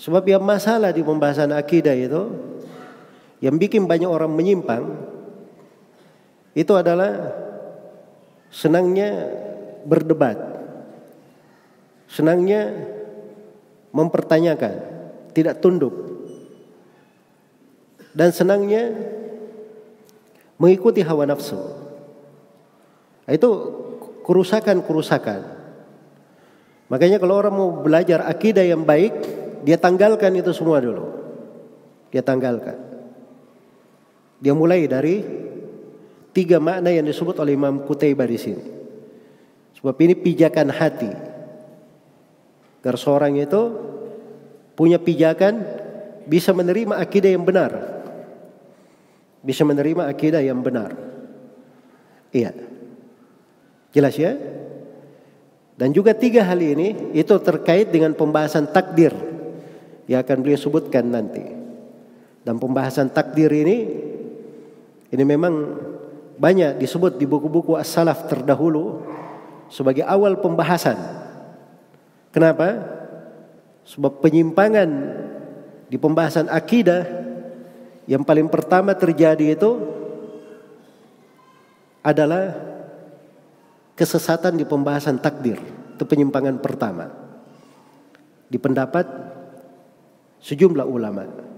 Sebab yang masalah di pembahasan akidah itu yang bikin banyak orang menyimpang itu adalah senangnya berdebat. Senangnya mempertanyakan, tidak tunduk. Dan senangnya mengikuti hawa nafsu. Itu kerusakan-kerusakan. Makanya kalau orang mau belajar akidah yang baik, dia tanggalkan itu semua dulu. Dia tanggalkan. Dia mulai dari tiga makna yang disebut oleh Imam Kutaybah di sini. Sebab ini pijakan hati. Agar seorang itu punya pijakan bisa menerima akidah yang benar. Bisa menerima akidah yang benar. Iya. Jelas ya? Dan juga tiga hal ini itu terkait dengan pembahasan takdir yang akan beliau sebutkan nanti. Dan pembahasan takdir ini ini memang banyak disebut di buku-buku as-salaf terdahulu sebagai awal pembahasan. Kenapa? Sebab penyimpangan di pembahasan akidah yang paling pertama terjadi itu adalah kesesatan di pembahasan takdir. Itu penyimpangan pertama. Di pendapat sejumlah ulama.